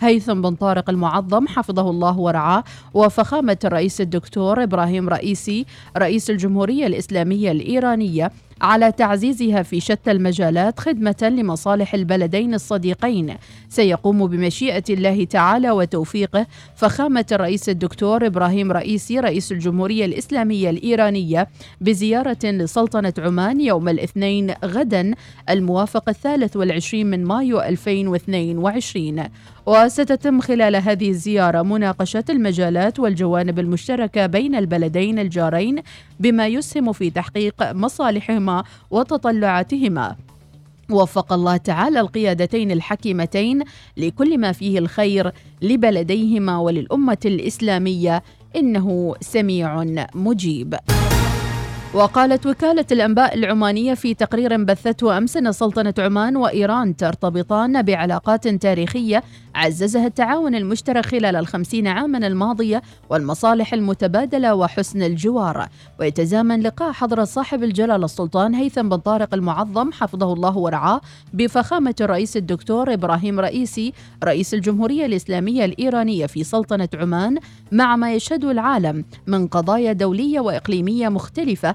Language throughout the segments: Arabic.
هيثم بن طارق المعظم حفظه الله ورعاه وفخامة الرئيس الدكتور إبراهيم رئيسي رئيس الجمهورية الإسلامية الإيرانية. على تعزيزها في شتى المجالات خدمة لمصالح البلدين الصديقين. سيقوم بمشيئة الله تعالى وتوفيقه فخامة الرئيس الدكتور إبراهيم رئيسي رئيس الجمهورية الإسلامية الإيرانية بزيارة لسلطنة عمان يوم الاثنين غدا الموافق الثالث والعشرين من مايو 2022 وستتم خلال هذه الزيارة مناقشة المجالات والجوانب المشتركة بين البلدين الجارين بما يسهم في تحقيق مصالحهما وتطلعاتهما وفق الله تعالى القيادتين الحكيمتين لكل ما فيه الخير لبلديهما وللأمة الإسلامية إنه سميع مجيب. وقالت وكالة الأنباء العمانية في تقرير بثته أمس أن سلطنة عمان وإيران ترتبطان بعلاقات تاريخية عززها التعاون المشترك خلال الخمسين عاما الماضية والمصالح المتبادلة وحسن الجوار. ويتزامن لقاء حضرة صاحب الجلالة السلطان هيثم بن طارق المعظم حفظه الله ورعاه بفخامة الرئيس الدكتور إبراهيم رئيسي رئيس الجمهورية الإسلامية الإيرانية في سلطنة عمان مع ما يشهده العالم من قضايا دولية وإقليمية مختلفة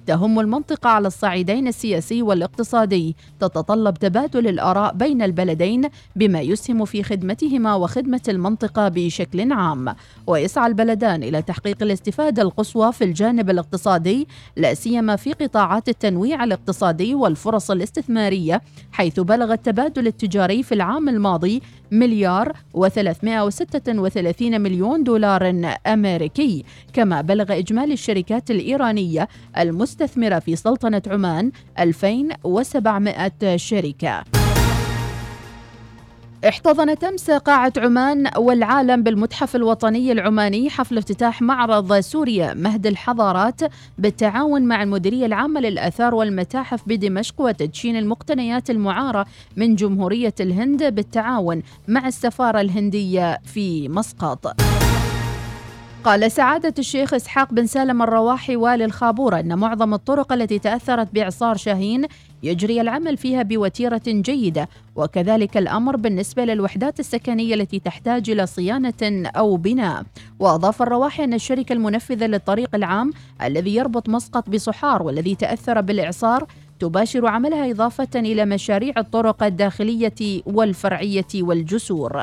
تهم المنطقة على الصعيدين السياسي والاقتصادي تتطلب تبادل الآراء بين البلدين بما يسهم في خدمتهما وخدمة المنطقة بشكل عام. ويسعى البلدان إلى تحقيق الاستفادة القصوى في الجانب الاقتصادي لا سيما في قطاعات التنويع الاقتصادي والفرص الاستثمارية حيث بلغ التبادل التجاري في العام الماضي مليار و336 مليون دولار أمريكي كما بلغ إجمالي الشركات الإيرانية المستثمرة في سلطنة عمان 2700 شركة احتضنت امس قاعة عمان والعالم بالمتحف الوطني العماني حفل افتتاح معرض سوريا مهد الحضارات بالتعاون مع المديرية العامة للآثار والمتاحف بدمشق وتدشين المقتنيات المعارة من جمهورية الهند بالتعاون مع السفارة الهندية في مسقط. قال سعادة الشيخ إسحاق بن سالم الرواحي والي الخابورة أن معظم الطرق التي تأثرت بإعصار شاهين يجري العمل فيها بوتيرة جيدة وكذلك الأمر بالنسبة للوحدات السكنية التي تحتاج إلى صيانة أو بناء. وأضاف الرواحي أن الشركة المنفذة للطريق العام الذي يربط مسقط بصحار والذي تأثر بالإعصار تباشر عملها إضافة إلى مشاريع الطرق الداخلية والفرعية والجسور.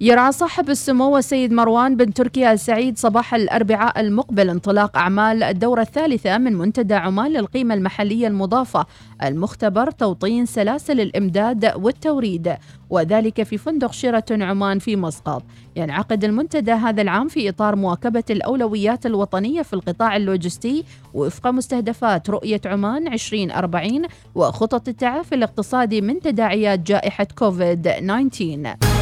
يرعى صاحب السمو السيد مروان بن تركي السعيد صباح الأربعاء المقبل انطلاق أعمال الدورة الثالثة من منتدى عمان للقيمة المحلية المضافة المختبر توطين سلاسل الإمداد والتوريد وذلك في فندق شيراتون عمان في مسقط. ينعقد المنتدى هذا العام في إطار مواكبة الأولويات الوطنية في القطاع اللوجستي وفق مستهدفات رؤية عمان 2040 وخطط التعافي الاقتصادي من تداعيات جائحة كوفيد 19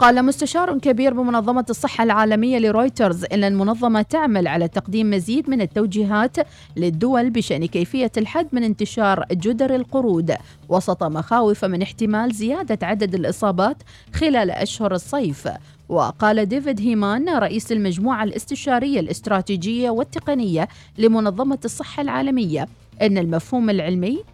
قال مستشار كبير بمنظمة الصحة العالمية لرويترز إن المنظمة تعمل على تقديم مزيد من التوجيهات للدول بشأن كيفية الحد من انتشار جدر القرود وسط مخاوف من احتمال زيادة عدد الإصابات خلال أشهر الصيف. وقال ديفيد هيمان رئيس المجموعة الاستشارية الاستراتيجية والتقنية لمنظمة الصحة العالمية أن المفهوم العلمي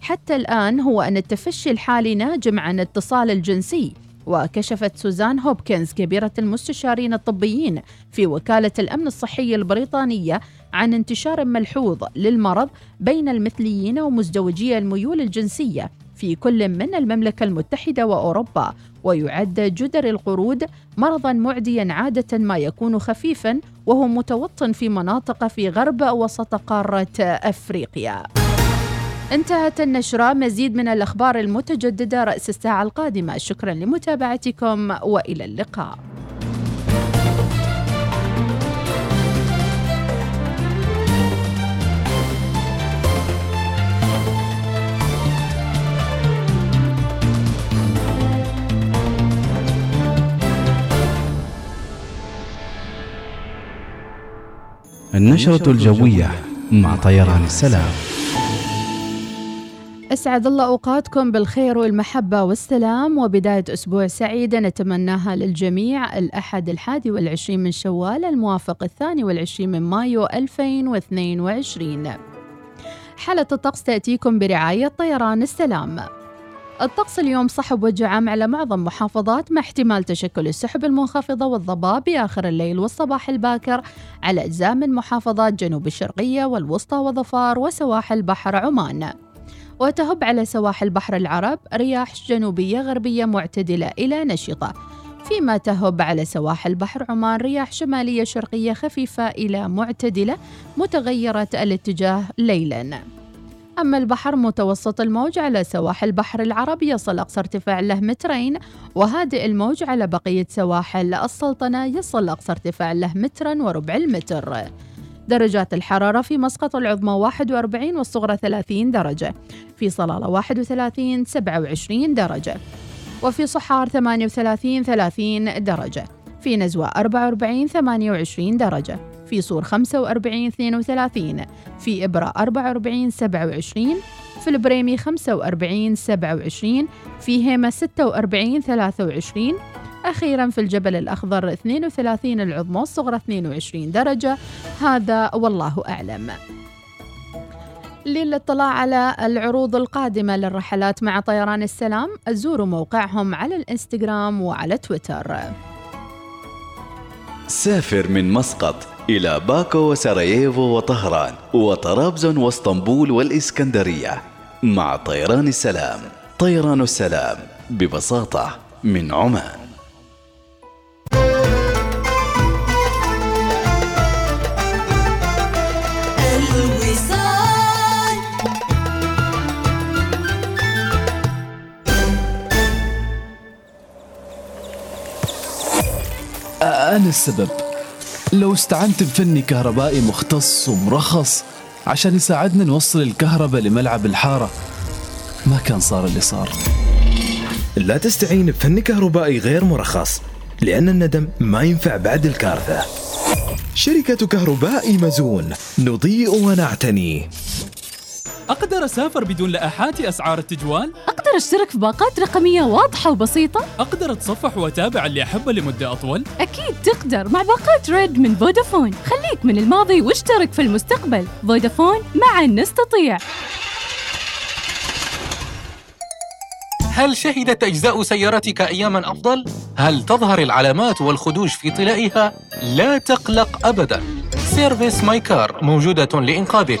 حتى الآن هو أن التفشي الحالي ناجم عن الاتصال الجنسي وكشفت سوزان هوبكنز كبيرة المستشارين الطبيين في وكالة الأمن الصحي البريطانية عن انتشار ملحوظ للمرض بين المثليين ومزدوجي الميول الجنسية في كل من المملكة المتحدة وأوروبا ويعد جدر القرود مرضا معديا عادة ما يكون خفيفا وهو متوطن في مناطق في غرب وسط قارة أفريقيا. انتهت النشرة. مزيد من الأخبار المتجددة رأس الساعة القادمة. شكرا لمتابعتكم وإلى اللقاء. النشرة الجوية مع طيران السلام. أسعد الله أوقاتكم بالخير والمحبة والسلام وبداية أسبوع سعيدة نتمناها للجميع الأحد الحادي والعشرين من شوال الموافق الثاني والعشرين من مايو 2022 حالة الطقس تأتيكم برعاية طيران السلام. الطقس اليوم صحب وجعام على معظم محافظات مع احتمال تشكل السحب المنخفضة والضباب بآخر الليل والصباح الباكر على أجزاء من محافظات جنوب الشرقية والوسطى وظفار وسواحل بحر عمان. وتهب على سواحل بحر العرب رياح جنوبية غربية معتدلة إلى نشطة فيما تهب على سواحل بحر عمان رياح شمالية شرقية خفيفة إلى معتدلة متغيرة الاتجاه ليلاً. أما البحر متوسط الموج على سواحل بحر العرب يصل أقصى ارتفاع له مترين وهادئ الموج على بقية سواحل السلطنة يصل أقصى ارتفاع له مترا وربع المتر. درجات الحرارة في مسقط العظمى 41 والصغرى 30 درجة. في صلالة 31 27 درجة. وفي صحار 38 30 درجة. في نزوة 44 28 درجة. في صور 45 32 في إبرة 44 27 في البريمي 45 27 في هيمة 46 23 أخيرا في الجبل الأخضر 32 العظمى الصغرى 22 درجة. هذا والله أعلم. للاطلاع على العروض القادمة للرحلات مع طيران السلام زوروا موقعهم على الإنستغرام وعلى تويتر. سافر من مسقط إلى باكو وسراييفو وطهران وطرابزون واسطنبول والإسكندرية مع طيران السلام. طيران السلام ببساطة من عمان. أنا السبب. لو استعنت بفني كهربائي مختص ومرخص عشان يساعدنا نوصل الكهرباء لملعب الحارة ما كان صار اللي صار. لا تستعين بفن كهربائي غير مرخص لأن الندم ما ينفع بعد الكارثة. شركة كهرباء مزون نضيء ونعتني. أقدر أسافر بدون لائحات أسعار التجوال؟ أقدر أشترك في باقات رقمية واضحة وبسيطة؟ أقدر أتصفح وأتابع اللي أحبه لمدة أطول؟ أكيد تقدر مع باقات RED من فودافون خليك من الماضي واشترك في المستقبل فودافون معا نستطيع هل شهدت أجزاء سيارتك أياماً أفضل؟ هل تظهر العلامات والخدوش في طلائها؟ لا تقلق أبداً Service My Car موجودة لإنقاذك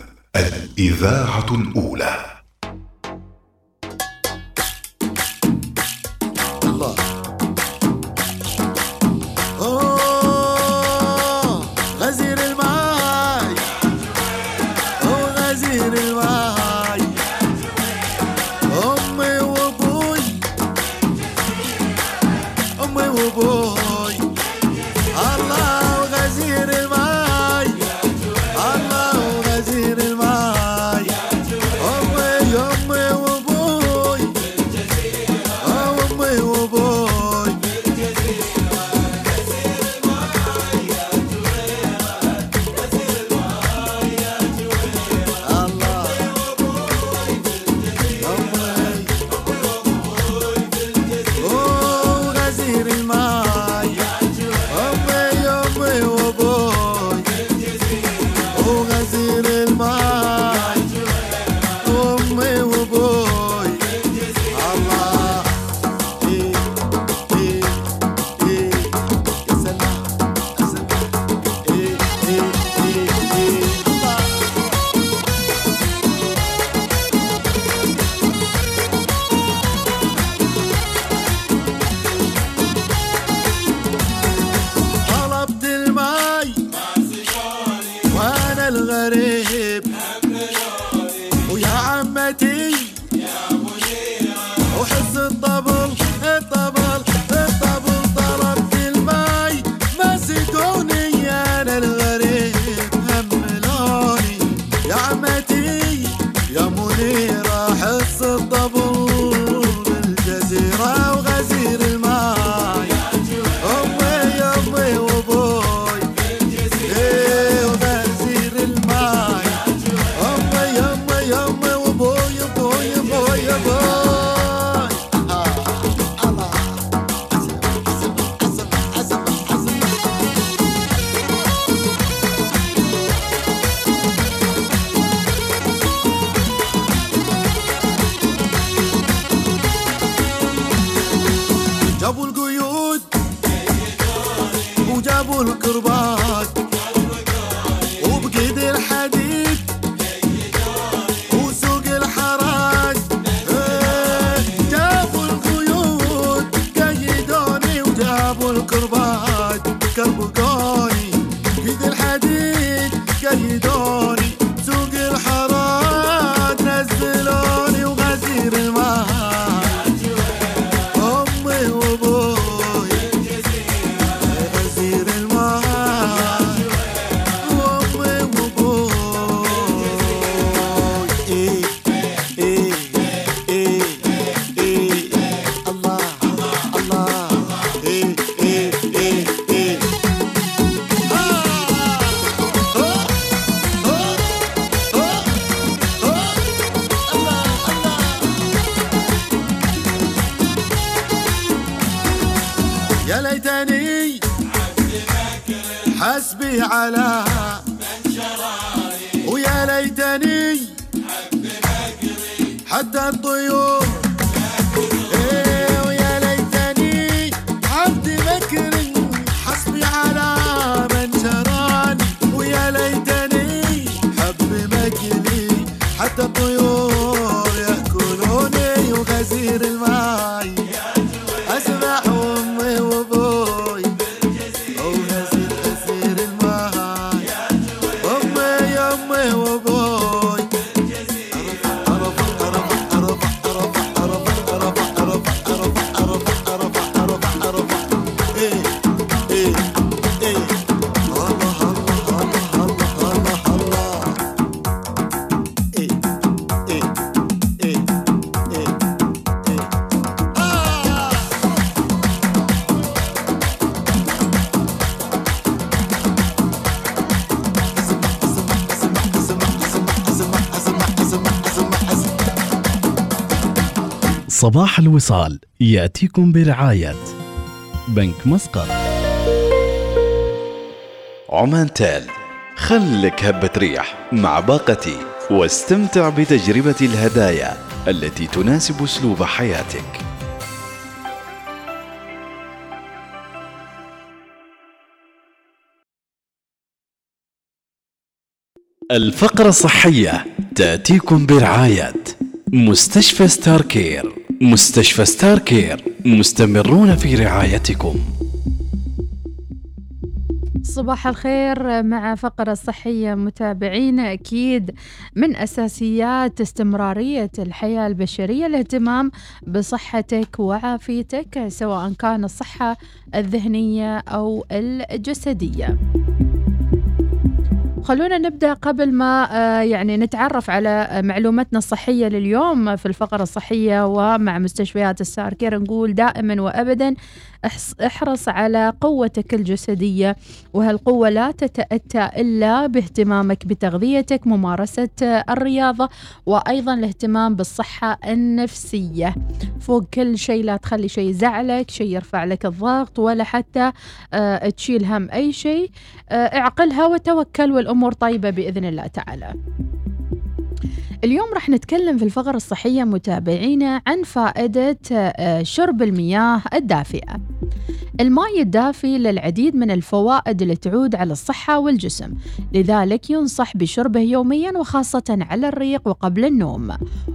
الإذاعة الأولى. صباح الوصال يأتيكم برعاية بنك مسقط. عمان تال خلك هبة ريح مع باقتي واستمتع بتجربة الهدايا التي تناسب أسلوب حياتك. الفقرة الصحية تأتيكم برعاية مستشفى Star Care مستشفى Star Care مستمرون في رعايتكم. صباح الخير مع فقرة صحية متابعينا أكيد من أساسيات استمرارية الحياة البشرية الاهتمام بصحتك وعافيتك سواء كان الصحة الذهنية أو الجسدية. خلونا نبدأ قبل ما آه، يعني نتعرف على معلوماتنا الصحية لليوم في الفقرة الصحية ومع مستشفيات السار. كير نقول دائما وابدا احرص على قوتك الجسدية وهالقوة لا تتأتى إلا باهتمامك بتغذيتك ممارسة آه، الرياضة وأيضا الاهتمام بالصحة النفسية فوق كل شيء لا تخلي شيء يزعلك شيء يرفع لك الضغط ولا حتى آه، تشيل هم أي شيء آه، اعقلها وتوكل والأمور طيبة بإذن الله تعالى. اليوم راح نتكلم في الفقرة الصحية متابعينا عن فائدة آه، شرب المياه الدافئة. الماء الدافي للعديد من الفوائد اللي تعود على الصحة والجسم. لذلك ينصح بشربه يوميا وخاصة على الريق وقبل النوم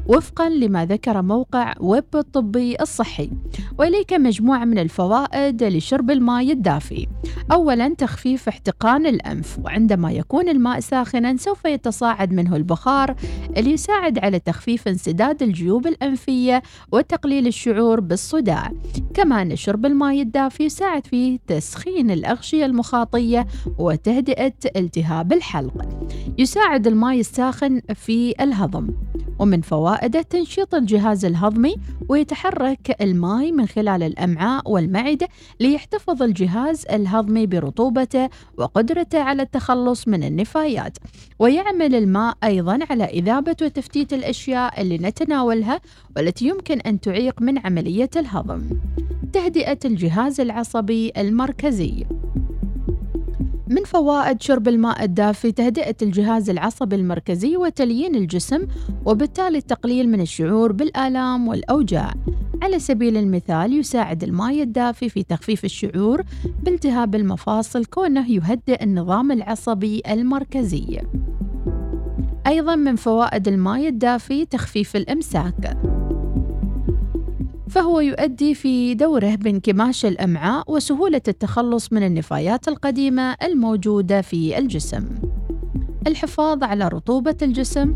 وفقا لما ذكر موقع ويب الطبي الصحي. وإليك مجموعة من الفوائد لشرب الماء الدافي أولا تخفيف احتقان الأنف وعندما يكون الماء ساخنا سوف يتصاعد منه البخار اللي يساعد على تخفيف انسداد الجيوب الأنفية وتقليل الشعور بالصداع. كمان شرب الماء الدافي يساعد في تسخين الأغشية المخاطية وتهدئة التهاب الحلق. يساعد الماء الساخن في الهضم. ومن فوائده تنشيط الجهاز الهضمي ويتحرك الماء من خلال الأمعاء والمعدة ليحتفظ الجهاز الهضمي برطوبته وقدرته على التخلص من النفايات. ويعمل الماء أيضا على إذابة وتفتيت الأشياء اللي نتناولها والتي يمكن أن تعيق من عملية الهضم. تهدئة الجهاز العصبي المركزي. من فوائد شرب الماء الدافي تهدئة الجهاز العصبي المركزي وتليين الجسم وبالتالي التقليل من الشعور بالآلام والأوجاع. على سبيل المثال يساعد الماء الدافي في تخفيف الشعور بالتهاب المفاصل كونه يهدئ النظام العصبي المركزي. أيضا من فوائد الماء الدافي تخفيف الإمساك. فهو يؤدي في دوره بانكماش الأمعاء وسهولة التخلص من النفايات القديمة الموجودة في الجسم. الحفاظ على رطوبة الجسم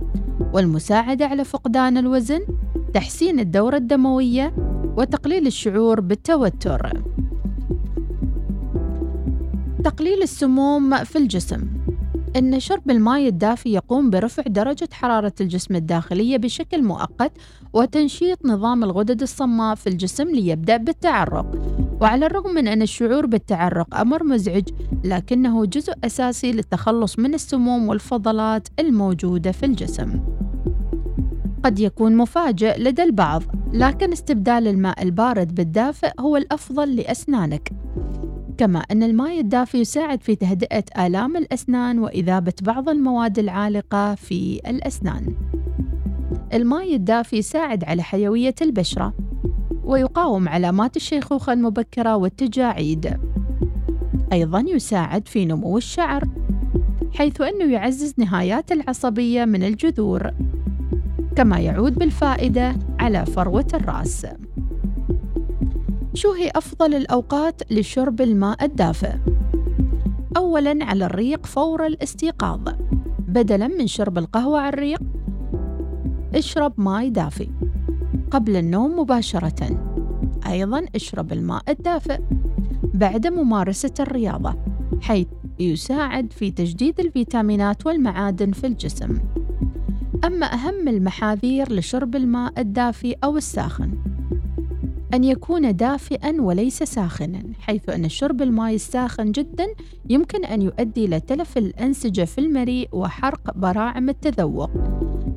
والمساعدة على فقدان الوزن تحسين الدورة الدموية وتقليل الشعور بالتوتر. تقليل السموم في الجسم. أن شرب الماء الدافي يقوم برفع درجة حرارة الجسم الداخلية بشكل مؤقت وتنشيط نظام الغدد الصماء في الجسم ليبدأ بالتعرق. وعلى الرغم من أن الشعور بالتعرق أمر مزعج لكنه جزء أساسي للتخلص من السموم والفضلات الموجودة في الجسم. قد يكون مفاجئ لدى البعض لكن استبدال الماء البارد بالدافئ هو الأفضل لأسنانك. كما أن الماء الدافئ يساعد في تهدئة آلام الأسنان وإذابة بعض المواد العالقة في الأسنان. الماء الدافئ يساعد على حيوية البشرة ويقاوم علامات الشيخوخة المبكرة والتجاعيد. أيضا يساعد في نمو الشعر حيث أنه يعزز نهايات العصبية من الجذور كما يعود بالفائدة على فروة الرأس. شو هي أفضل الأوقات لشرب الماء الدافئ؟ أولاً على الريق فور الاستيقاظ بدلاً من شرب القهوة على الريق. اشرب ماء دافئ قبل النوم مباشرة. أيضاً اشرب الماء الدافئ بعد ممارسة الرياضة حيث يساعد في تجديد الفيتامينات والمعادن في الجسم. أما أهم المحاذير لشرب الماء الدافئ أو الساخن أن يكون دافئا وليس ساخنا حيث أن شرب الماء الساخن جدا يمكن أن يؤدي إلى تلف الأنسجة في المريء وحرق براعم التذوق.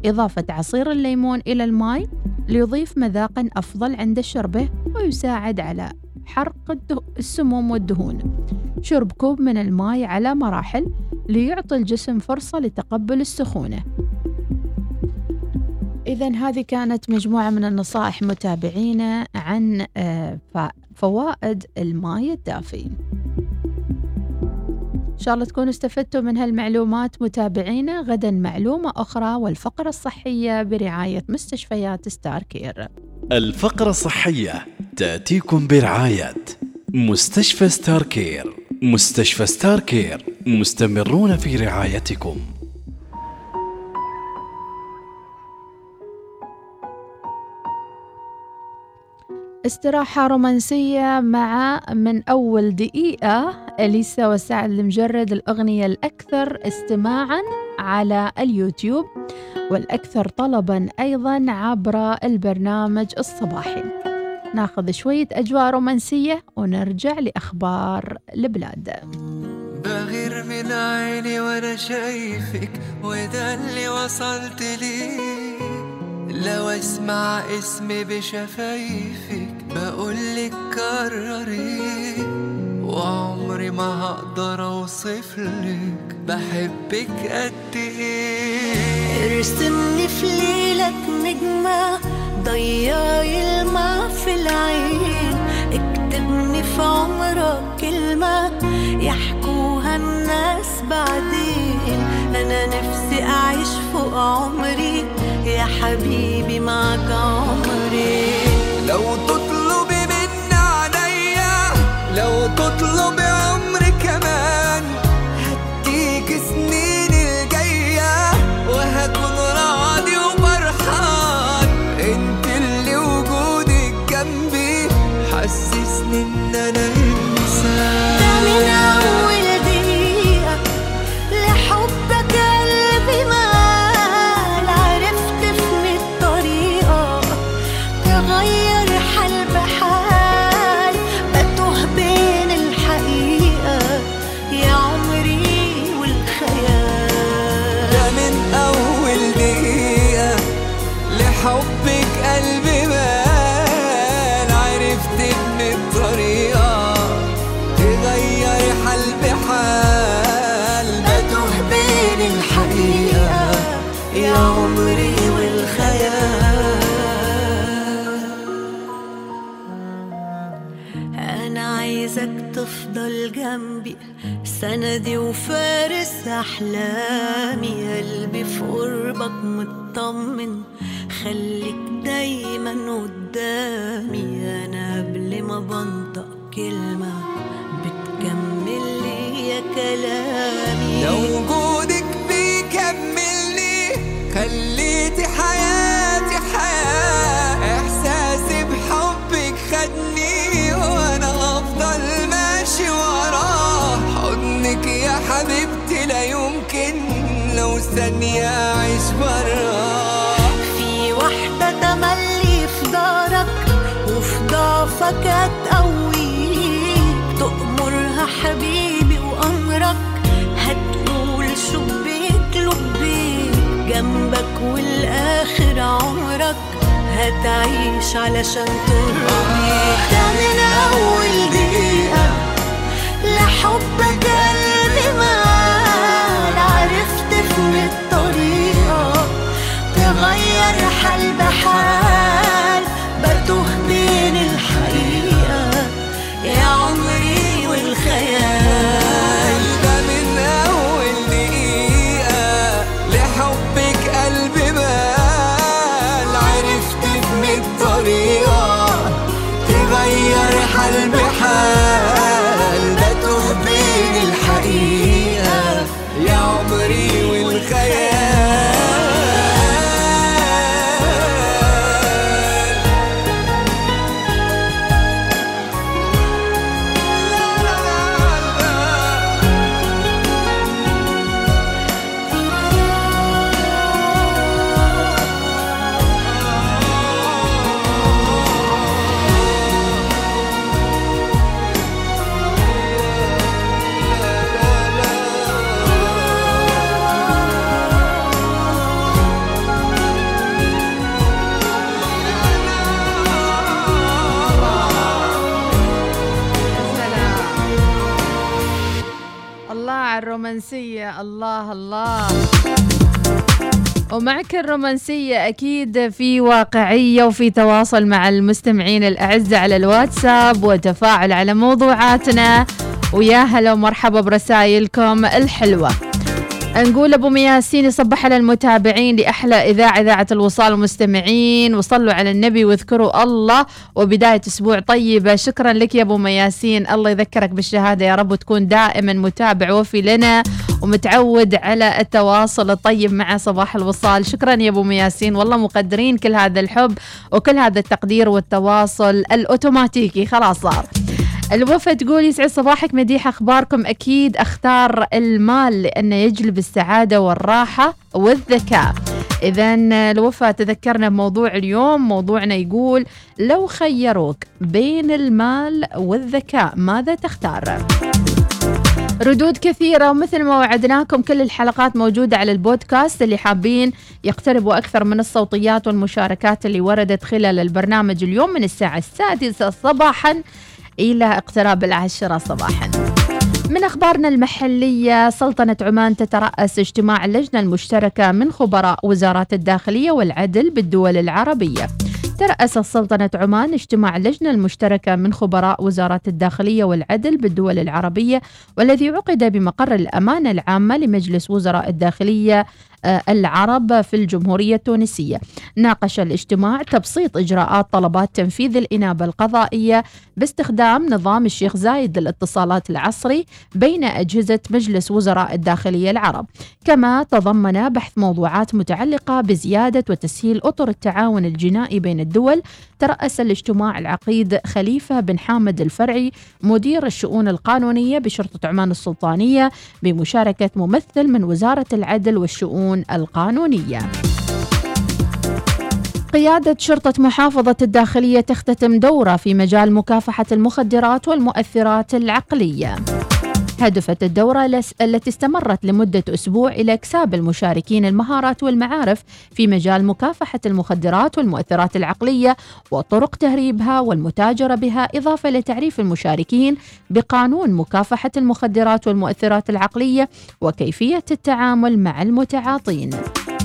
إضافة عصير الليمون إلى الماء ليضيف مذاقا أفضل عند شربه ويساعد على حرق السموم والدهون. شرب كوب من الماء على مراحل ليعطي الجسم فرصة لتقبل السخونة. إذا هذه كانت مجموعة من النصائح متابعينا عن آه، فوائد الماء الدافي. إن شاء الله تكونوا استفدتوا من هالمعلومات متابعينا. غدا معلومة أخرى والفقرة الصحية برعاية مستشفيات Star Care. الفقرة الصحية تأتيكم برعاية مستشفى Star Care. مستشفى Star Care مستمرون في رعايتكم. استراحة رومانسية مع من أول دقيقة أليسا وسعد المجرد الأغنية الأكثر استماعا على اليوتيوب والأكثر طلبا أيضا عبر البرنامج الصباحي. ناخذ شوية أجواء رومانسية ونرجع لأخبار البلاد. بغير من عيني وأنا شايفك وده اللي وصلت ليه لو أسمع اسمي بشفايفك بقولك كرري وعمري ما هقدر اوصفلك بحبك قد إيه؟ ارسمني في ليلك نجمة ضيعي الماء في العين. اكتبني في عمرك كلمة يحكوها الناس بعدين. أنا نفسي أعيش فوق عمري يا حبيبي معك عمري. لو عليا لو تطلبي عمري كمان. سندي وفارس أحلامي قلبي في قربك مطمن. خليك دايما قدامي أنا قبل ما بنطق كلمة بتكمل لي كلامي. لو وجودك ثانية أعيش براه في واحدة تملي في دارك وفي ضعفك هتقويك تأمرها حبيبي وأمرك هتقول شبيك لبيك. جنبك والآخر عمرك هتعيش علشان ترضيك. ده من أول دقيقة. لحبك قلبي في الطريقة تغير حال بحال الله الله. ومعك الرومانسية أكيد في واقعية وفي تواصل مع المستمعين الأعزة على الواتساب وتفاعل على موضوعاتنا. ويا هلا ومرحبا برسائلكم الحلوة. نقول أبو مياسين يصبح على المتابعين لأحلى إذاعة إذاعة الوصال ومستمعين وصلوا على النبي واذكروا الله. وبداية أسبوع طيبة. شكرا لك يا أبو مياسين. الله يذكرك بالشهادة يا رب وتكون دائما متابع وفي لنا. ومتعود على التواصل الطيب مع صباح الوصال. شكرا يا أبو مياسين. والله مقدرين كل هذا الحب وكل هذا التقدير والتواصل الأوتوماتيكي. خلاص صار. الوفا تقول يسعد صباحك مديح أخباركم أكيد. أختار المال لأنه يجلب السعادة والراحة والذكاء. اذا الوفا تذكرنا بموضوع اليوم. موضوعنا يقول لو خيروك بين المال والذكاء ماذا تختار؟ ردود كثيرة ومثل ما وعدناكم كل الحلقات موجودة على البودكاست. اللي حابين يقتربوا أكثر من الصوتيات والمشاركات اللي وردت خلال البرنامج اليوم من الساعة السادسة صباحا إلى اقتراب العاشرة صباحا. من أخبارنا المحلية سلطنة عمان تترأس اجتماع اللجنة المشتركة من خبراء وزارات الداخلية والعدل بالدول العربية. ترأس سلطنة عمان اجتماع اللجنة المشتركة من خبراء وزارات الداخلية والعدل بالدول العربية والذي عقد بمقر الأمانة العامة لمجلس وزراء الداخلية العرب في الجمهورية التونسية. ناقش الاجتماع تبسيط إجراءات طلبات تنفيذ الإنابة القضائية باستخدام نظام الشيخ زايد للاتصالات العصري بين أجهزة مجلس وزراء الداخلية العرب. كما تضمن بحث موضوعات متعلقة بزيادة وتسهيل أطر التعاون الجنائي بين الدول ترأس الاجتماع العقيد خليفة بن حامد الفرعي مدير الشؤون القانونية بشرطة عمان السلطانية بمشاركة ممثل من وزارة العدل والشؤون القانونية. قيادة شرطة محافظة الداخلية تختتم دورة في مجال مكافحة المخدرات والمؤثرات العقلية. هدفت الدورة التي استمرت لمدة أسبوع إلى إكساب المشاركين المهارات والمعارف في مجال مكافحة المخدرات والمؤثرات العقلية وطرق تهريبها والمتاجرة بها إضافة لتعريف المشاركين بقانون مكافحة المخدرات والمؤثرات العقلية وكيفية التعامل مع المتعاطين.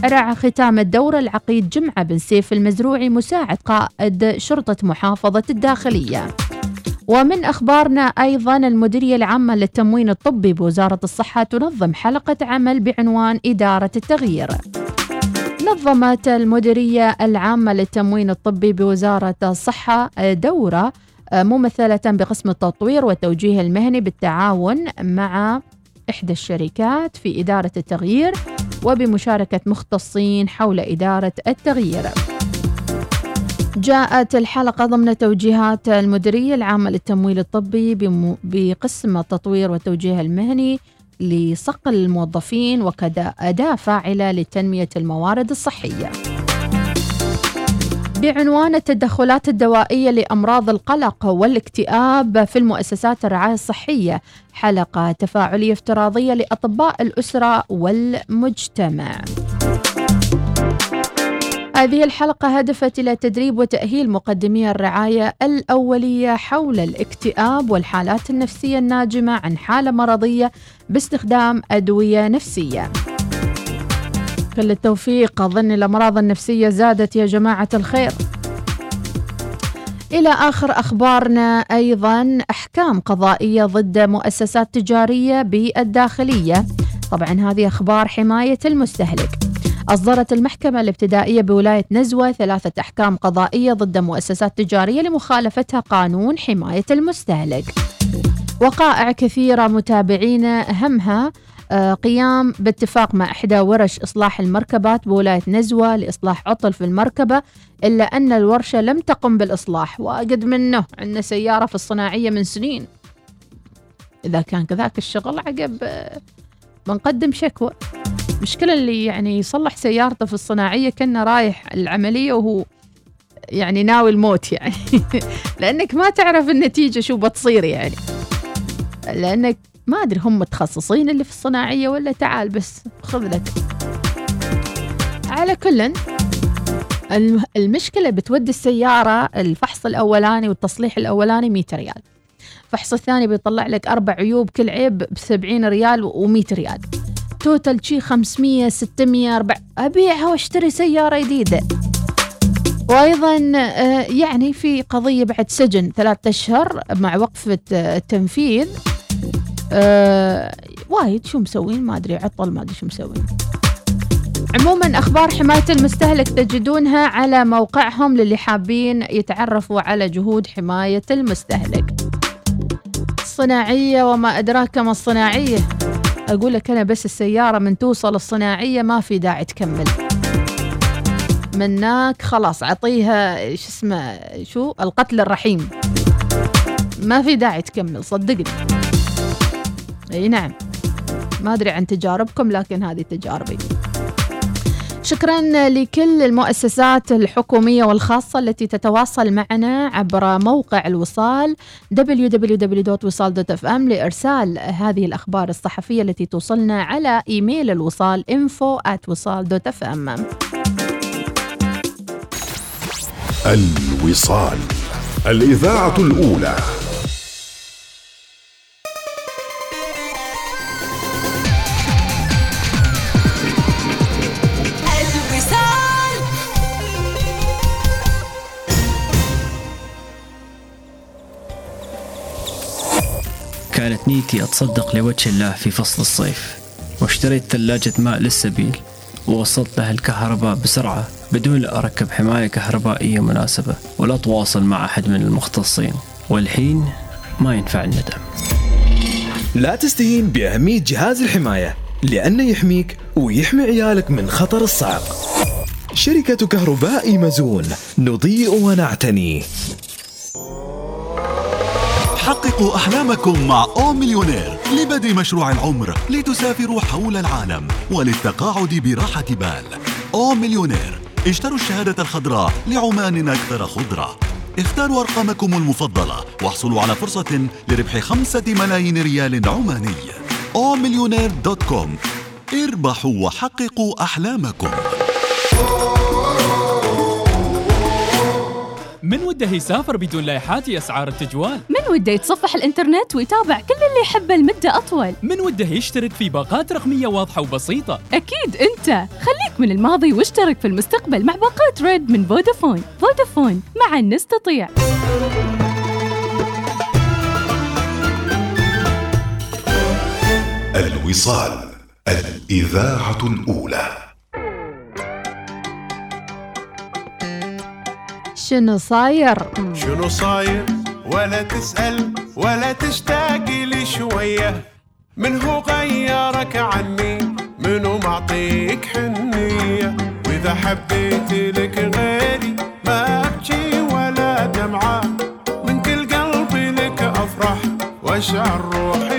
رعى ختام الدورة العقيد جمعة بن سيف المزروعي مساعد قائد شرطة محافظة الداخلية. ومن أخبارنا أيضا المديرية العامة للتموين الطبي بوزارة الصحة تنظم حلقة عمل بعنوان إدارة التغيير نظمت المديرية العامة للتموين الطبي بوزارة الصحة دورة ممثلة بقسم التطوير والتوجيه المهني بالتعاون مع إحدى الشركات في إدارة التغيير وبمشاركة مختصين حول إدارة التغيير. جاءت الحلقة ضمن توجيهات المديرية العامة للتمويل الطبي بقسم التطوير والتوجيه المهني لصقل الموظفين وكأداة فاعلة لتنمية الموارد الصحية. بعنوان التدخلات الدوائية لأمراض القلق والاكتئاب في المؤسسات الرعاية الصحية حلقة تفاعلية افتراضية لأطباء الأسرة والمجتمع. هذه الحلقة هدفت إلى تدريب وتأهيل مقدمي الرعاية الأولية حول الاكتئاب والحالات النفسية الناجمة عن حالة مرضية باستخدام أدوية نفسية. كل التوفيق أظن الأمراض النفسية زادت يا جماعة الخير. إلى آخر أخبارنا أيضا أحكام قضائية ضد مؤسسات تجارية بالداخلية. طبعا هذه أخبار حماية المستهلك. أصدرت المحكمة الابتدائية بولاية نزوة ثلاثة أحكام قضائية ضد مؤسسات تجارية لمخالفتها قانون حماية المستهلك. وقائع كثيرة متابعينا أهمها آه، قيام باتفاق مع إحدى ورش إصلاح المركبات بولاية نزوة لإصلاح عطل في المركبة إلا أن الورشة لم تقم بالإصلاح وقد منه عندنا سيارة في الصناعية من سنين إذا كان كذاك الشغل عقب آه، بنقدم شكوى مشكلة اللي يعني يصلح سيارته في الصناعية كأنه رايح العملية وهو يعني ناوي الموت يعني. لأنك ما تعرف النتيجة شو بتصير يعني. لأنك ما أدري هم متخصصين اللي في الصناعية ولا تعال بس خذ لك. على كل المشكلة بتودي السيارة الفحص الأولاني والتصليح الأولاني 100 ريال. الفحص الثاني بيطلع لك أربع عيوب كل عيب ب 70 ريال و100 ريال. total شي 500 600 4 أبيعها وأشتري سيارة جديدة. وأيضا آه، يعني في قضية بعد سجن ثلاثة أشهر مع وقفة التنفيذ. آه وايد شو مسوين؟ ما أدري عطل ما أدري شو مسوين. عموما أخبار حماية المستهلك تجدونها على موقعهم للي حابين يتعرفوا على جهود حماية المستهلك. الصناعيه وما أدراك ما الصناعية. أقول لك أنا بس السيارة من توصل الصناعية ما في داعي تكمل. مناك خلاص أعطيها شو اسمه شو؟ القتل الرحيم. ما في داعي تكمل صدقني. إي نعم. ما أدري عن تجاربكم لكن هذه تجاربي. شكرا لكل المؤسسات الحكومية والخاصة التي تتواصل معنا عبر موقع الوصال www.wisal.fm لإرسال هذه الأخبار الصحفية التي توصلنا على إيميل الوصال info@wisal.fm الوصال الإذاعة الأولى. كانت نيتي أتصدق لوجه الله في فصل الصيف واشتريت ثلاجة ماء للسبيل ووصلت لها الكهرباء بسرعة بدون لا أركب حماية كهربائية مناسبة ولا أتواصل مع أحد من المختصين والحين ما ينفع الندم. لا تستهين بأهمية جهاز الحماية لأنه يحميك ويحمي عيالك من خطر الصعق شركة كهرباء مزون نضيء ونعتني. حققوا أحلامكم مع أو مليونير لبدء مشروع العمر لتسافروا حول العالم وللتقاعد براحة بال. O Millionaire اشتروا الشهادة الخضراء لعمان أكثر خضرة. اختاروا أرقامكم المفضلة واحصلوا على فرصة لربح خمسة ملايين ريال عماني. O Millionaire dot com. اربحوا وحققوا أحلامكم. من وده يسافر بدون لا يحاتي أسعار التجوال؟ من وده يتصفح الإنترنت ويتابع كل اللي يحبه لمدة أطول؟ من وده يشترك في باقات رقمية واضحة وبسيطة؟ أكيد أنت. خليك من الماضي واشترك في المستقبل مع باقات ريد من فودافون. فودافون معا نستطيع. الوصال الإذاعة الأولى. شنو صاير؟ شنو صاير؟ ولا تسأل ولا تشتاق لي شوية. من هو غيرك عني؟ منو معطيك حنية؟ وإذا حبيت لك غيري ما أبكي ولا دمعة. من كل قلبي لك أفرح وأشعر روحي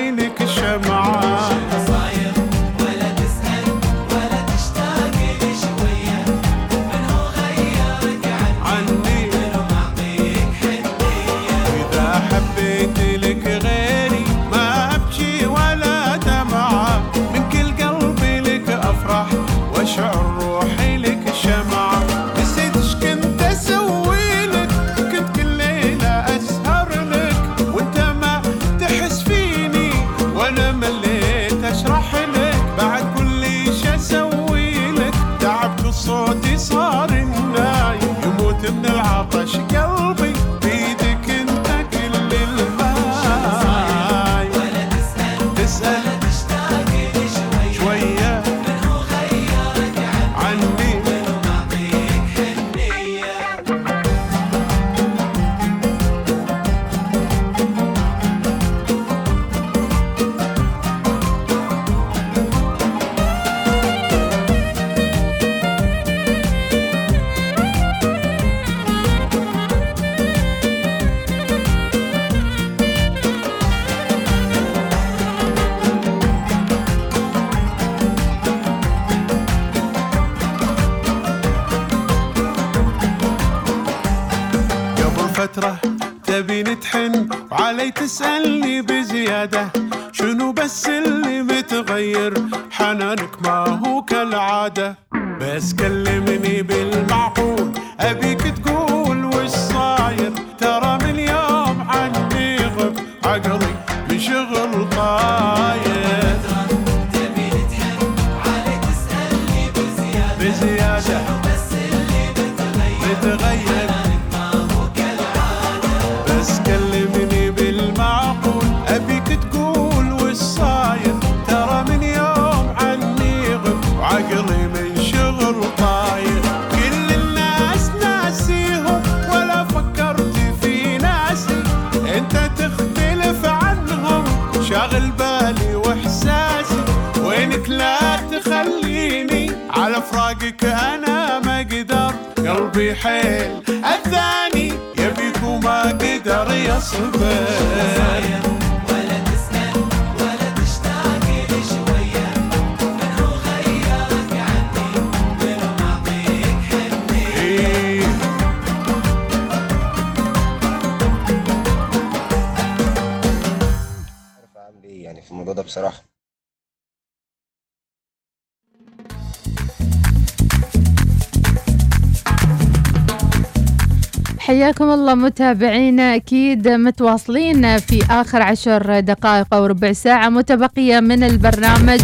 حياكم الله متابعينا. أكيد متواصلين في آخر عشر دقائق أو ربع ساعة متبقية من البرنامج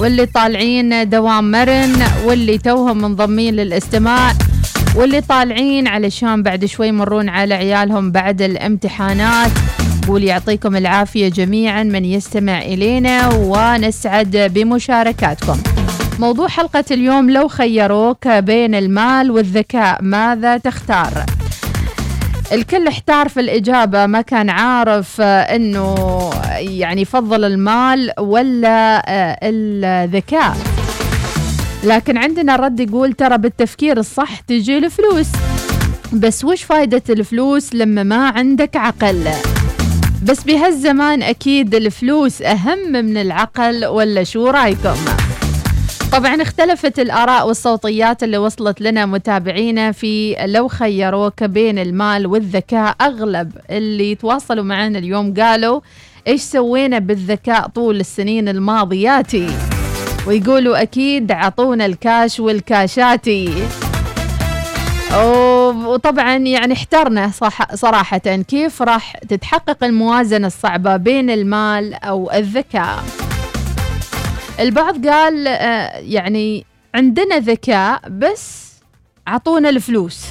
واللي طالعين دوام مرن واللي توهم منضمين للاستماع واللي طالعين علشان بعد شوي يمرون على عيالهم بعد الامتحانات. قول يعطيكم العافية جميعا من يستمع إلينا ونسعد بمشاركاتكم. موضوع حلقة اليوم لو خيروك بين المال والذكاء ماذا تختار؟ الكل احتار في الإجابة. ما كان عارف آه، أنه يعني يفضل المال ولا آه، الذكاء. لكن عندنا الرد يقول ترى بالتفكير الصح تجي الفلوس. بس وش فايدة الفلوس لما ما عندك عقل؟ بس بهالزمان أكيد الفلوس أهم من العقل ولا شو رأيكم؟ طبعا اختلفت الآراء والصوتيات اللي وصلت لنا متابعينا في لو خيروك بين المال والذكاء. أغلب اللي تواصلوا معنا اليوم قالوا إيش سوينا بالذكاء طول السنين الماضياتي ويقولوا أكيد عطونا الكاش والكاشاتي وطبعا يعني احترنا صراحة كيف راح تتحقق الموازنة الصعبة بين المال أو الذكاء. البعض قال آه، يعني عندنا ذكاء بس عطونا الفلوس.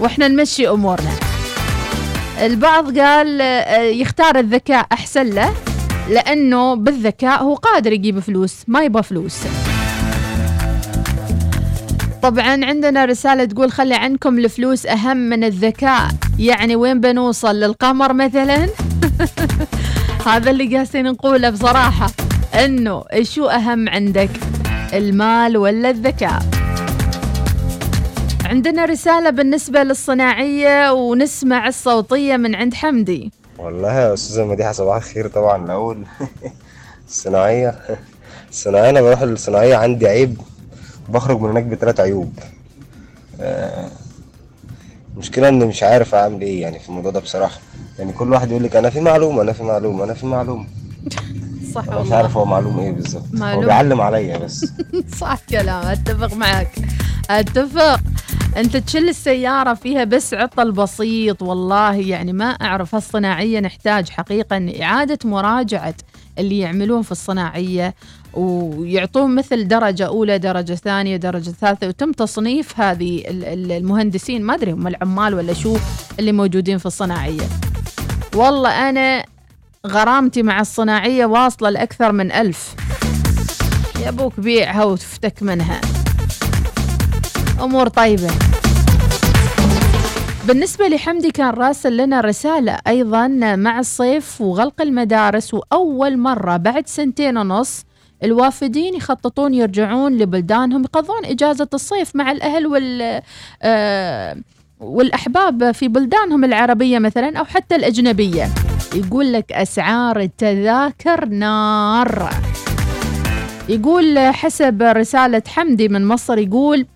وإحنا نمشي أمورنا. البعض قال آه، يختار الذكاء أحسن له لأنه بالذكاء هو قادر يجيب فلوس ما يبغى فلوس. طبعا عندنا رسالة تقول خلي عنكم الفلوس أهم من الذكاء. يعني وين بنوصل؟ للقمر مثلا؟ هذا اللي قاسين نقوله بصراحة. إنه شو أهم عندك المال ولا الذكاء؟ عندنا رسالة بالنسبة للصناعية ونسمع الصوتية من عند حمدي. والله يا أستاذة مديحة صباح الخير طبعا الأول. الصناعية الصناعية أنا بروح الصناعية عندي عيب بخرج من هناك بثلاث عيوب. آه، المشكلة إني مش عارف أعمل إيه يعني في الموضوع ده بصراحة. يعني كل واحد يقول لك أنا في معلومة أنا في معلومة أنا في معلومة. صح أنا مش والله. عارف هو معلوم إيه بالظبط. هو. بيعلم عليا بس. صح كلام أتفق معك. أتفق. أنت تشيل السيارة فيها بس عطل بسيط والله يعني ما أعرف هالصناعية نحتاج حقيقة إعادة مراجعة اللي يعملون في الصناعية ويعطون مثل درجة أولى درجة ثانية درجة ثالثة وتم تصنيف هذه ال- ال- المهندسين. ما أدري هم العمال ولا شو اللي موجودين في الصناعية. والله أنا غرامتي مع الصناعية واصلة لأكثر من ألف. يا أبوك بيعها وتفتك منها. أمور طيبة. بالنسبة لحمدي كان راسل لنا رسالة أيضا مع الصيف وغلق المدارس وأول مرة بعد سنتين ونص الوافدين يخططون يرجعون لبلدانهم يقضون إجازة الصيف مع الأهل وال آه والأحباب في بلدانهم العربية مثلا أو حتى الأجنبية يقول لك أسعار التذاكر نار. يقول حسب رسالة حمدي من مصر يقول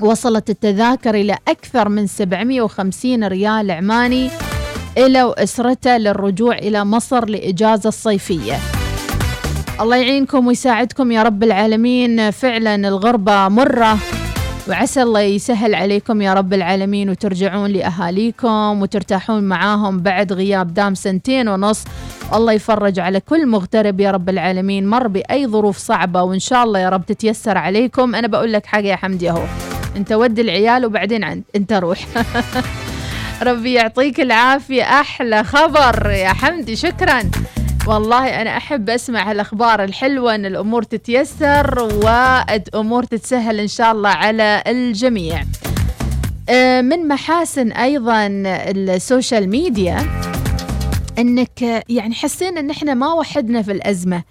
وصلت التذاكر إلى أكثر من 750 ريال عماني إلى وأسرته للرجوع إلى مصر لإجازة الصيفية. الله يعينكم ويساعدكم يا رب العالمين. فعلا الغربة مرة. وعسى الله يسهل عليكم يا رب العالمين وترجعون لأهاليكم وترتاحون معاهم بعد غياب دام سنتين ونص. الله يفرج على كل مغترب يا رب العالمين. مر بأي ظروف صعبة وإن شاء الله يا رب تتيسر عليكم. أنا بقول لك حاجة يا حمدي أهو. أنت ودي العيال وبعدين عن... أنت روح. ربي يعطيك العافية. أحلى خبر يا حمدي. شكرا. والله أنا أحب أسمع هالأخبار الحلوة أن الأمور تتيسر والأمور تتسهل إن شاء الله على الجميع. آه، من محاسن أيضا السوشيال ميديا أنك يعني حسينا أن إحنا ما وحدنا في الأزمة.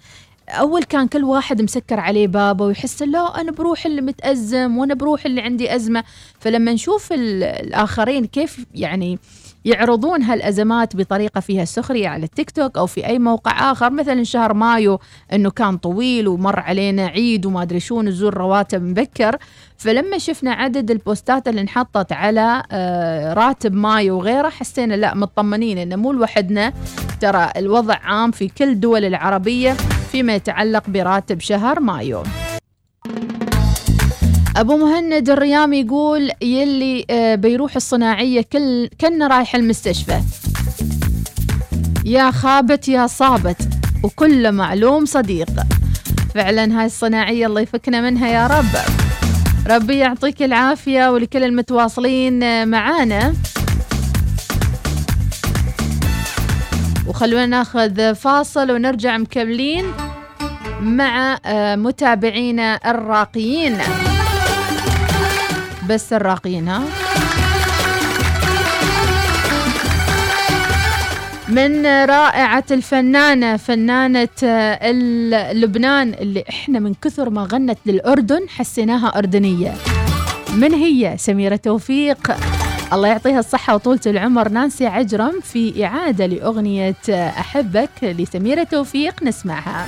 أول كان كل واحد مسكر عليه بابه ويحس لا أنا بروح اللي متأزم وأنا بروح اللي عندي أزمة. فلما نشوف ال- الآخرين كيف يعني يعرضون هالأزمات بطريقة فيها سخرية على التيك توك أو في أي موقع آخر مثلا شهر مايو أنه كان طويل ومر علينا عيد وما أدري شو نزول رواتب مبكر. فلما شفنا عدد البوستات اللي انحطت على آه، راتب مايو وغيره حسينا لا مطمنين إنه مو لوحدنا. ترى الوضع عام في كل الدول العربية فيما يتعلق براتب شهر مايو. أبو مهند الريامي يقول يلي آه، بيروح الصناعية كل كنا رايح المستشفى. يا خابت يا صابت وكل معلوم صديق. فعلا هاي الصناعية الله يفكنا منها يا رب. ربي يعطيك العافية ولكل المتواصلين آه، معانا. وخلونا ناخذ فاصل ونرجع مكملين مع آه، متابعينا الراقيين. بس الراقيين ها؟ من رائعة الفنانة فنانة آه، لبنان اللي إحنا من كثر ما غنت للأردن حسيناها أردنية. من هي؟ سميرة توفيق. الله يعطيها الصحة وطولة العمر. نانسي عجرم في إعادة لأغنية آه، أحبك لسميرة توفيق. نسمعها.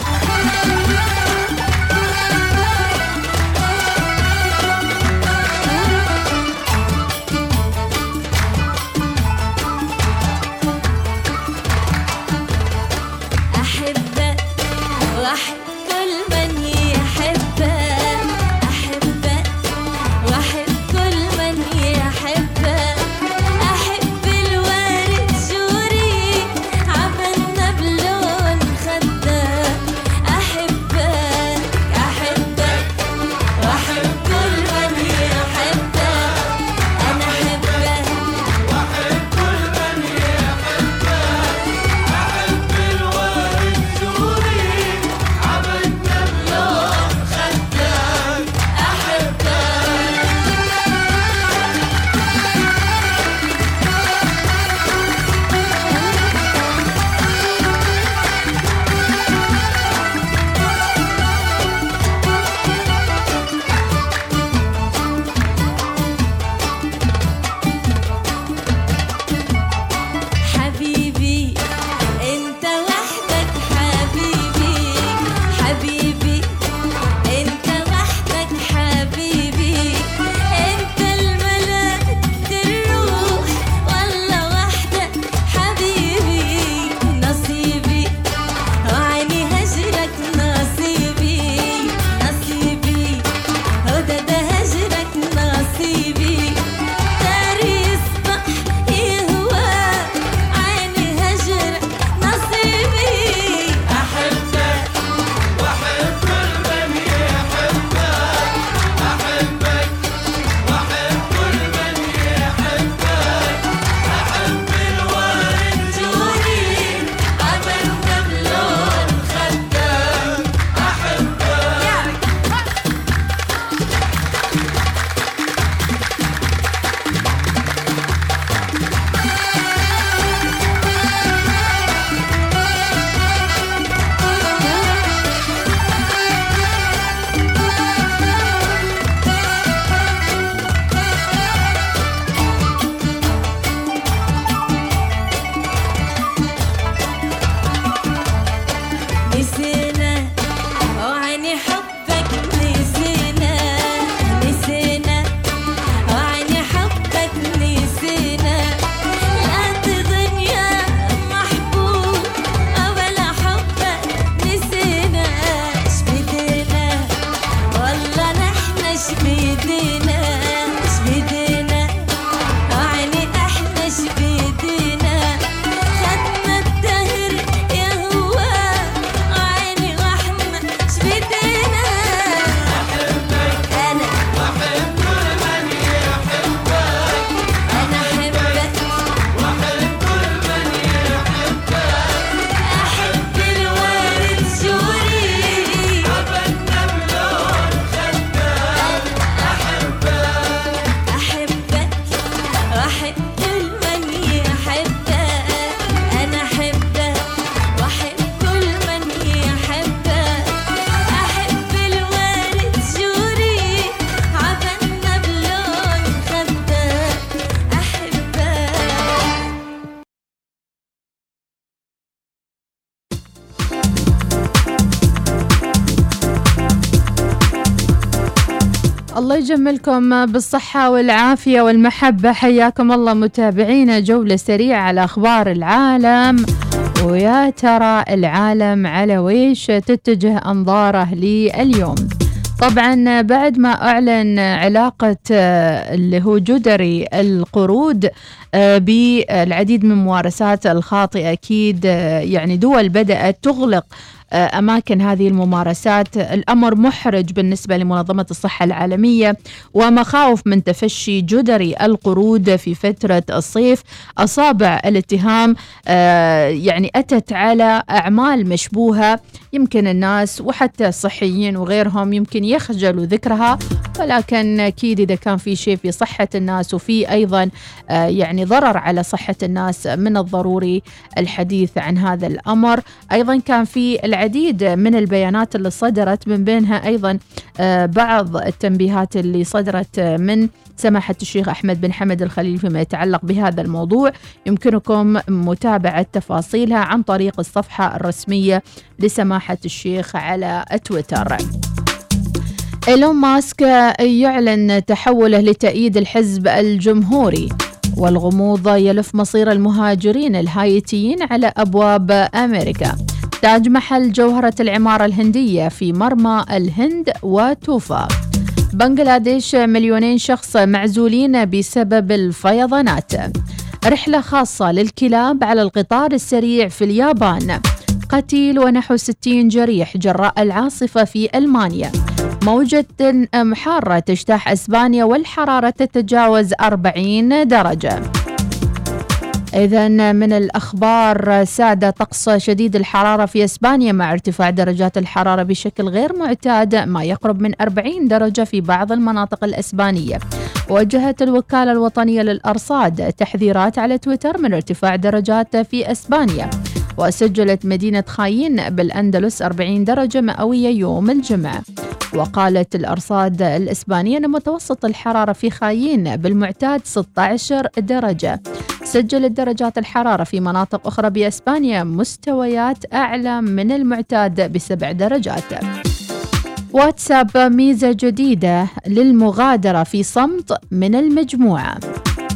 يجملكم بالصحة والعافية والمحبة. حياكم الله متابعينا جولة سريعة على أخبار العالم. ويا ترى العالم على ويش تتجه أنظاره لليوم؟ طبعا بعد ما أعلن علاقة آه، اللي هو جدري القرود آه، بالعديد من الممارسات الخاطئة أكيد آه، يعني دول بدأت تغلق أماكن هذه الممارسات. الأمر محرج بالنسبة لمنظمة الصحة العالمية ومخاوف من تفشي جدري القرود في فترة الصيف. أصابع الاتهام آه، يعني أتت على أعمال مشبوهة يمكن الناس وحتى الصحيين وغيرهم يمكن يخجلوا ذكرها. ولكن أكيد إذا كان في شيء في صحة الناس وفي أيضا آه، يعني ضرر على صحة الناس من الضروري الحديث عن هذا الأمر. أيضا كان في العديد من البيانات اللي صدرت من بينها أيضا آه، بعض التنبيهات اللي صدرت آه، من سماحة الشيخ أحمد بن حمد الخليل فيما يتعلق بهذا الموضوع. يمكنكم متابعة تفاصيلها عن طريق الصفحة الرسمية لسماحة الشيخ على تويتر. إيلون ماسك يعلن تحوله لتأييد الحزب الجمهوري والغموض يلف مصير المهاجرين الهايتيين على أبواب أمريكا. تاج محل جوهرة العمارة الهندية في مرمى الهند وتوفا بنغلاديش مليونين شخص معزولين بسبب الفيضانات. رحلة خاصة للكلاب على القطار السريع في اليابان. قتيل ونحو 60 جريح جراء العاصفة في ألمانيا. موجة حارة تجتاح أسبانيا والحرارة تتجاوز 40 درجة. إذا من الأخبار ساد طقس شديد الحرارة في إسبانيا مع ارتفاع درجات الحرارة بشكل غير معتاد ما يقرب من 40 درجة في بعض المناطق الإسبانية. وجهت الوكالة الوطنية للأرصاد تحذيرات على تويتر من ارتفاع درجات في إسبانيا. وسجلت مدينة خايين بالأندلس 40 درجة مئوية يوم الجمعة. وقالت الأرصاد الإسبانية أن متوسط الحرارة في خايين بالمعتاد 16 درجة. سجلت درجات الحرارة في مناطق أخرى بإسبانيا مستويات أعلى من المعتاد بسبع درجات. واتساب ميزة جديدة للمغادرة في صمت من المجموعة.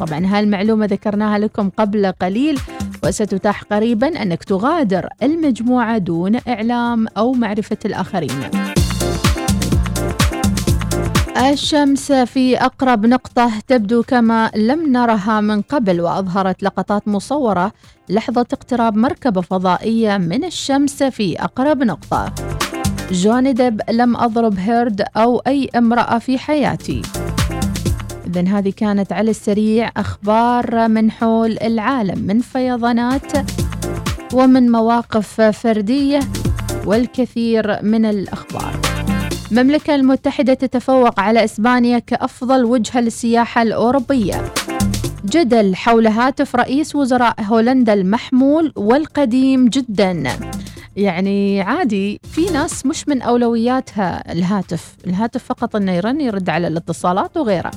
طبعا هالمعلومة ذكرناها لكم قبل قليل وستتاح قريبا أنك تغادر المجموعة دون إعلام أو معرفة الآخرين. الشمس في أقرب نقطة تبدو كما لم نرها من قبل وأظهرت لقطات مصورة لحظة اقتراب مركبة فضائية من الشمس في أقرب نقطة. جوني ديب لم أضرب هيرد أو أي امرأة في حياتي. إذا هذه كانت على السريع أخبار من حول العالم من فيضانات ومن مواقف فردية والكثير من الأخبار. المملكة المتحدة تتفوق على إسبانيا كأفضل وجهة للسياحة الأوروبية. جدل حول هاتف رئيس وزراء هولندا المحمول والقديم جدا. يعني عادي في ناس مش من أولوياتها الهاتف الهاتف فقط أنه يرن يرد على الاتصالات وغيره.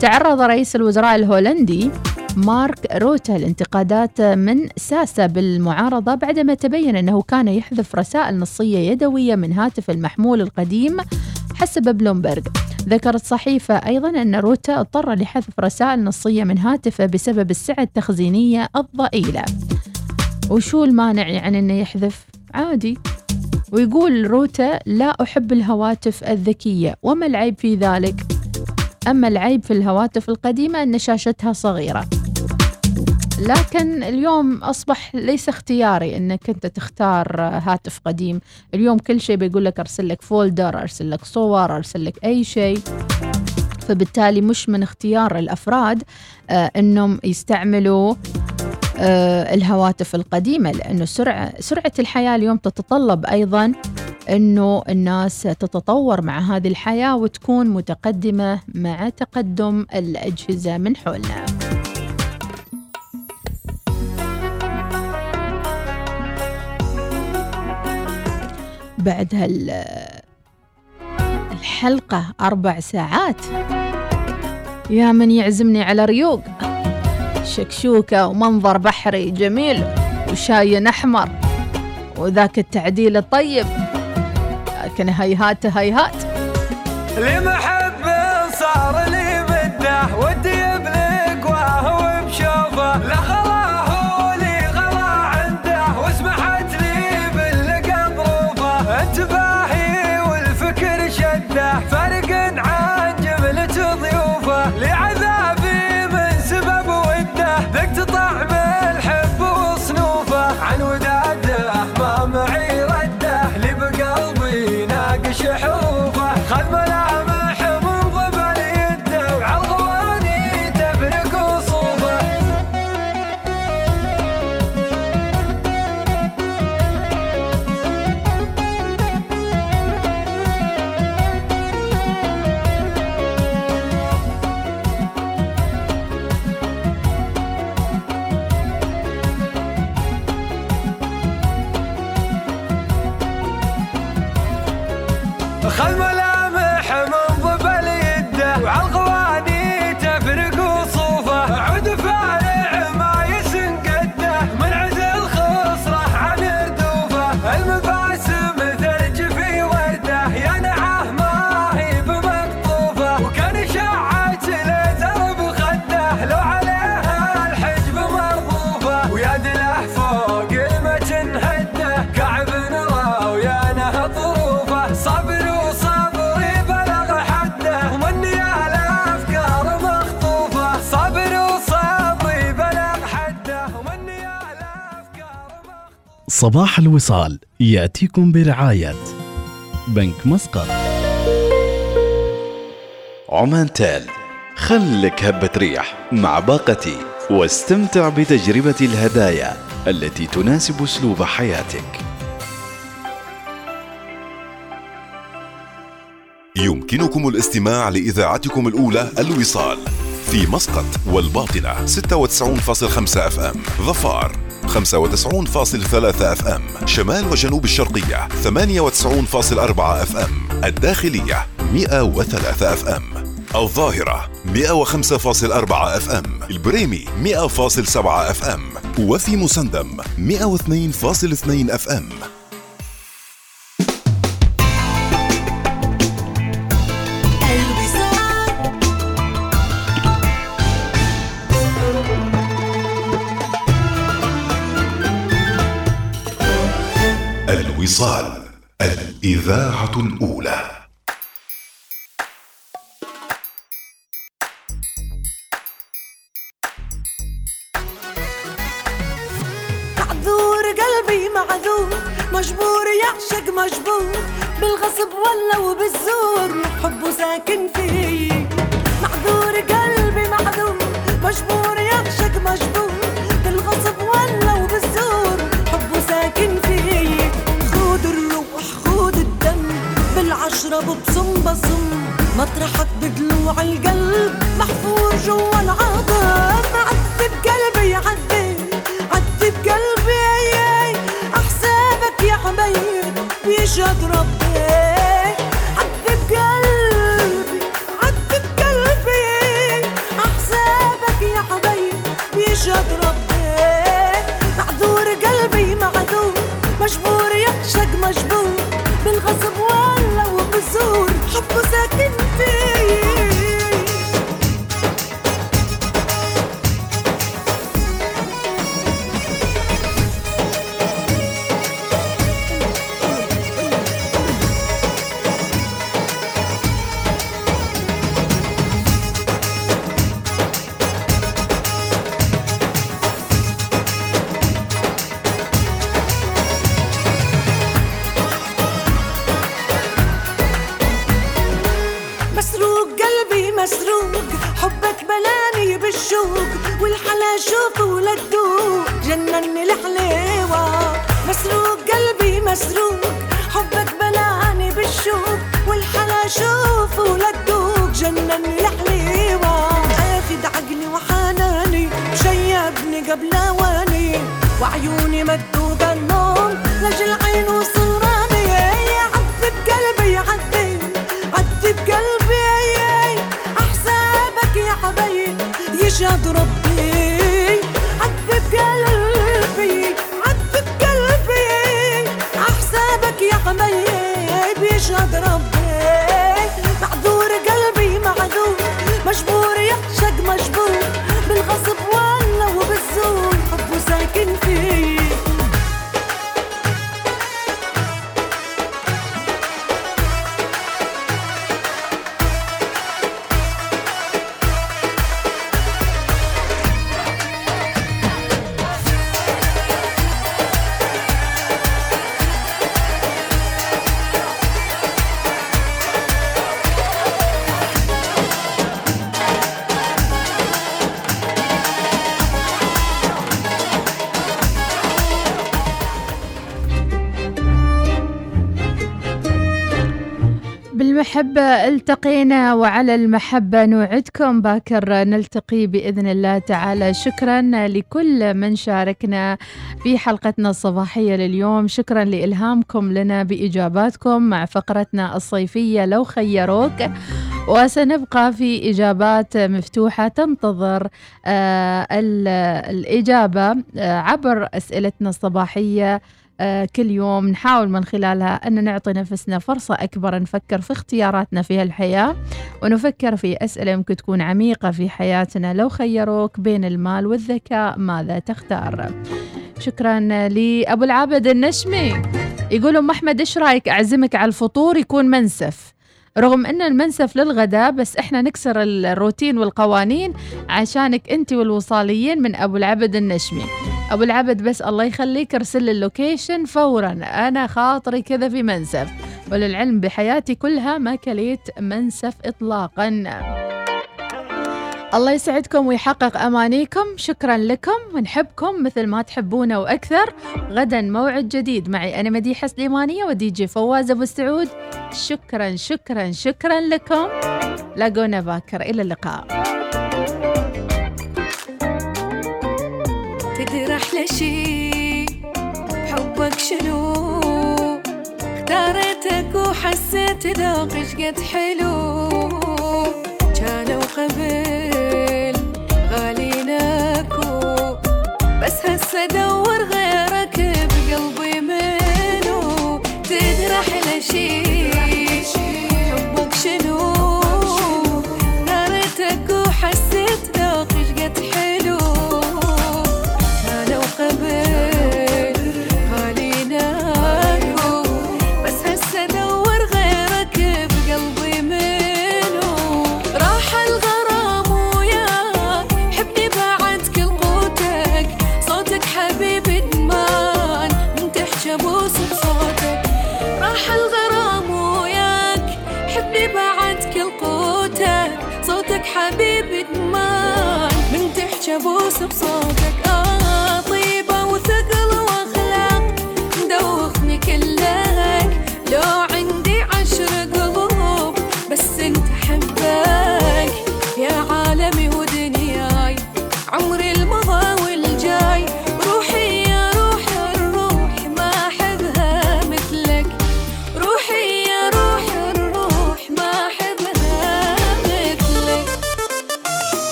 تعرض رئيس الوزراء الهولندي مارك روتا لانتقادات من ساسا بالمعارضة بعدما تبين أنه كان يحذف رسائل نصية يدوية من هاتف المحمول القديم حسب بلومبرغ. ذكرت صحيفة أيضا أن روتا اضطر لحذف رسائل نصية من هاتفه بسبب السعة التخزينية الضئيلة. وشو المانع يعني أنه يحذف؟ عادي. ويقول روتا لا أحب الهواتف الذكية وما العيب في ذلك؟ أما العيب في الهواتف القديمة أن شاشتها صغيرة. لكن اليوم أصبح ليس اختياري أنك أنت تختار هاتف قديم. اليوم كل شيء بيقول لك أرسل لك فولدر أرسل لك صور أرسل لك أي شيء. فبالتالي مش من اختيار الأفراد آه أنهم يستعملوا آه الهواتف القديمة لأنه سرعة, سرعة الحياة اليوم تتطلب أيضا أنه الناس تتطور مع هذه الحياة وتكون متقدمة مع تقدم الأجهزة من حولنا. بعد هال الحلقة أربع ساعات. يا من يعزمني على ريوق. شكشوكة ومنظر بحري جميل وشاي أحمر وذاك التعديل الطيب. لكن هيهات هيهات. 啊。صباح الوصال يأتيكم برعاية بنك مسقط. عمان تال خلك هبة ريح مع باقتي واستمتع بتجربة الهدايا التي تناسب أسلوب حياتك. يمكنكم الاستماع لإذاعتكم الأولى الوصال في مسقط والباطنة 96.5 اف ام ظفار. 95.3 FM شمال وجنوب الشرقية 98.4 FM الداخلية 103 FM الظاهرة 105.4 FM البريمي 100.7 FM وفي مسندم 102.2 FM الوصال الإذاعة الأولى. معذور قلبي معذور مجبور يعشق مجبور بالغصب ولا وبالزور حبه ساكن فيه. معذور قلبي معذور مجبور بالعشرة ببصم بصم مطرحك بدلوع القلب محفور جوا العظم عذب قلبي عذب عذب قلبي أحسابك يا حبيب بيشهد ربي. Vous وعلى المحبة نوعدكم باكر نلتقي بإذن الله تعالى. شكرا لكل من شاركنا في حلقتنا الصباحية لليوم. شكرا لإلهامكم لنا بإجاباتكم مع فقرتنا الصيفية لو خيروك. وسنبقى في إجابات مفتوحة تنتظر آه ال- الإجابة آه عبر أسئلتنا الصباحية. كل يوم نحاول من خلالها أن نعطي نفسنا فرصة أكبر نفكر في اختياراتنا في هالحياة ونفكر في أسئلة يمكن تكون عميقة في حياتنا لو خيروك بين المال والذكاء ماذا تختار؟ شكرا لأبو العابد النشمي. يقول أم أحمد إيش رأيك أعزمك على الفطور يكون منسف؟ رغم أن المنسف للغداء بس إحنا نكسر الروتين والقوانين عشانك أنت والوصاليين من أبو العبد النشمي. أبو العبد بس الله يخليك أرسل اللوكيشن فورا. أنا خاطري كذا في منسف وللعلم بحياتي كلها ما كليت منسف اطلاقا. الله يسعدكم ويحقق أمانيكم. شكرا لكم. ونحبكم مثل ما تحبونا وأكثر. غدا موعد جديد معي. أنا مديحة سليمانية ودي جي فواز أبو السعود شكرا شكرا شكرا لكم. لاقونا باكر إلى اللقاء. شي حبك شنو؟ اختاريتك وحسيت ذوقك قد حلو. كانوا قبل غاليناكو بس هسه ادور غيرك بقلبي منو؟ تدري أحلى حبيبي دمان من تحكي بوس بصوتك.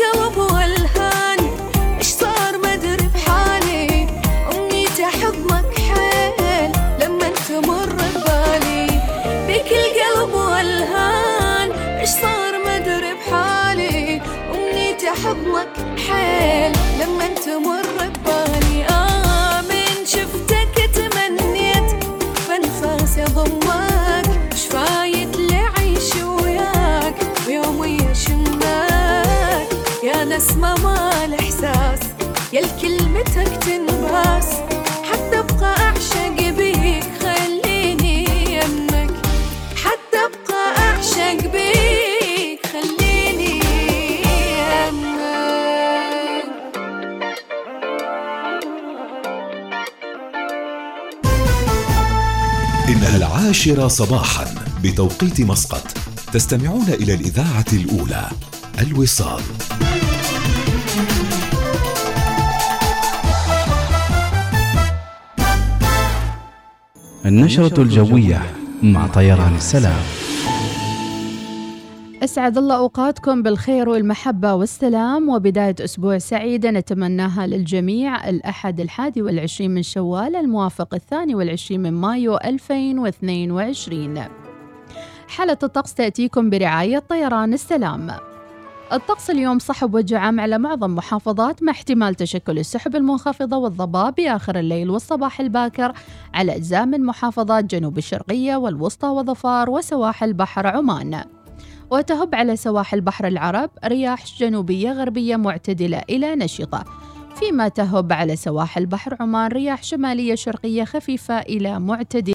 بك القلب العاشرة صباحا بتوقيت مسقط. تستمعون إلى الإذاعة الأولى الوصال. النشرة الجوية مع طيران السلام. أسعد الله أوقاتكم بالخير والمحبة والسلام وبداية أسبوع سعيدة نتمناها للجميع الأحد الحادي والعشرين من شوال الموافق الثاني والعشرين من مايو 2022 حالة الطقس تأتيكم برعاية طيران السلام. الطقس اليوم صحب وجعام على معظم محافظات مع احتمال تشكل السحب المنخفضة والضباب بآخر الليل والصباح الباكر على أجزاء من محافظات جنوب الشرقية والوسطى وظفار وسواحل بحر عمان. وتهب على سواحل بحر العرب رياح جنوبية غربية معتدلة إلى نشطة فيما تهب على سواحل بحر عمان رياح شمالية شرقية خفيفة إلى معتدلة.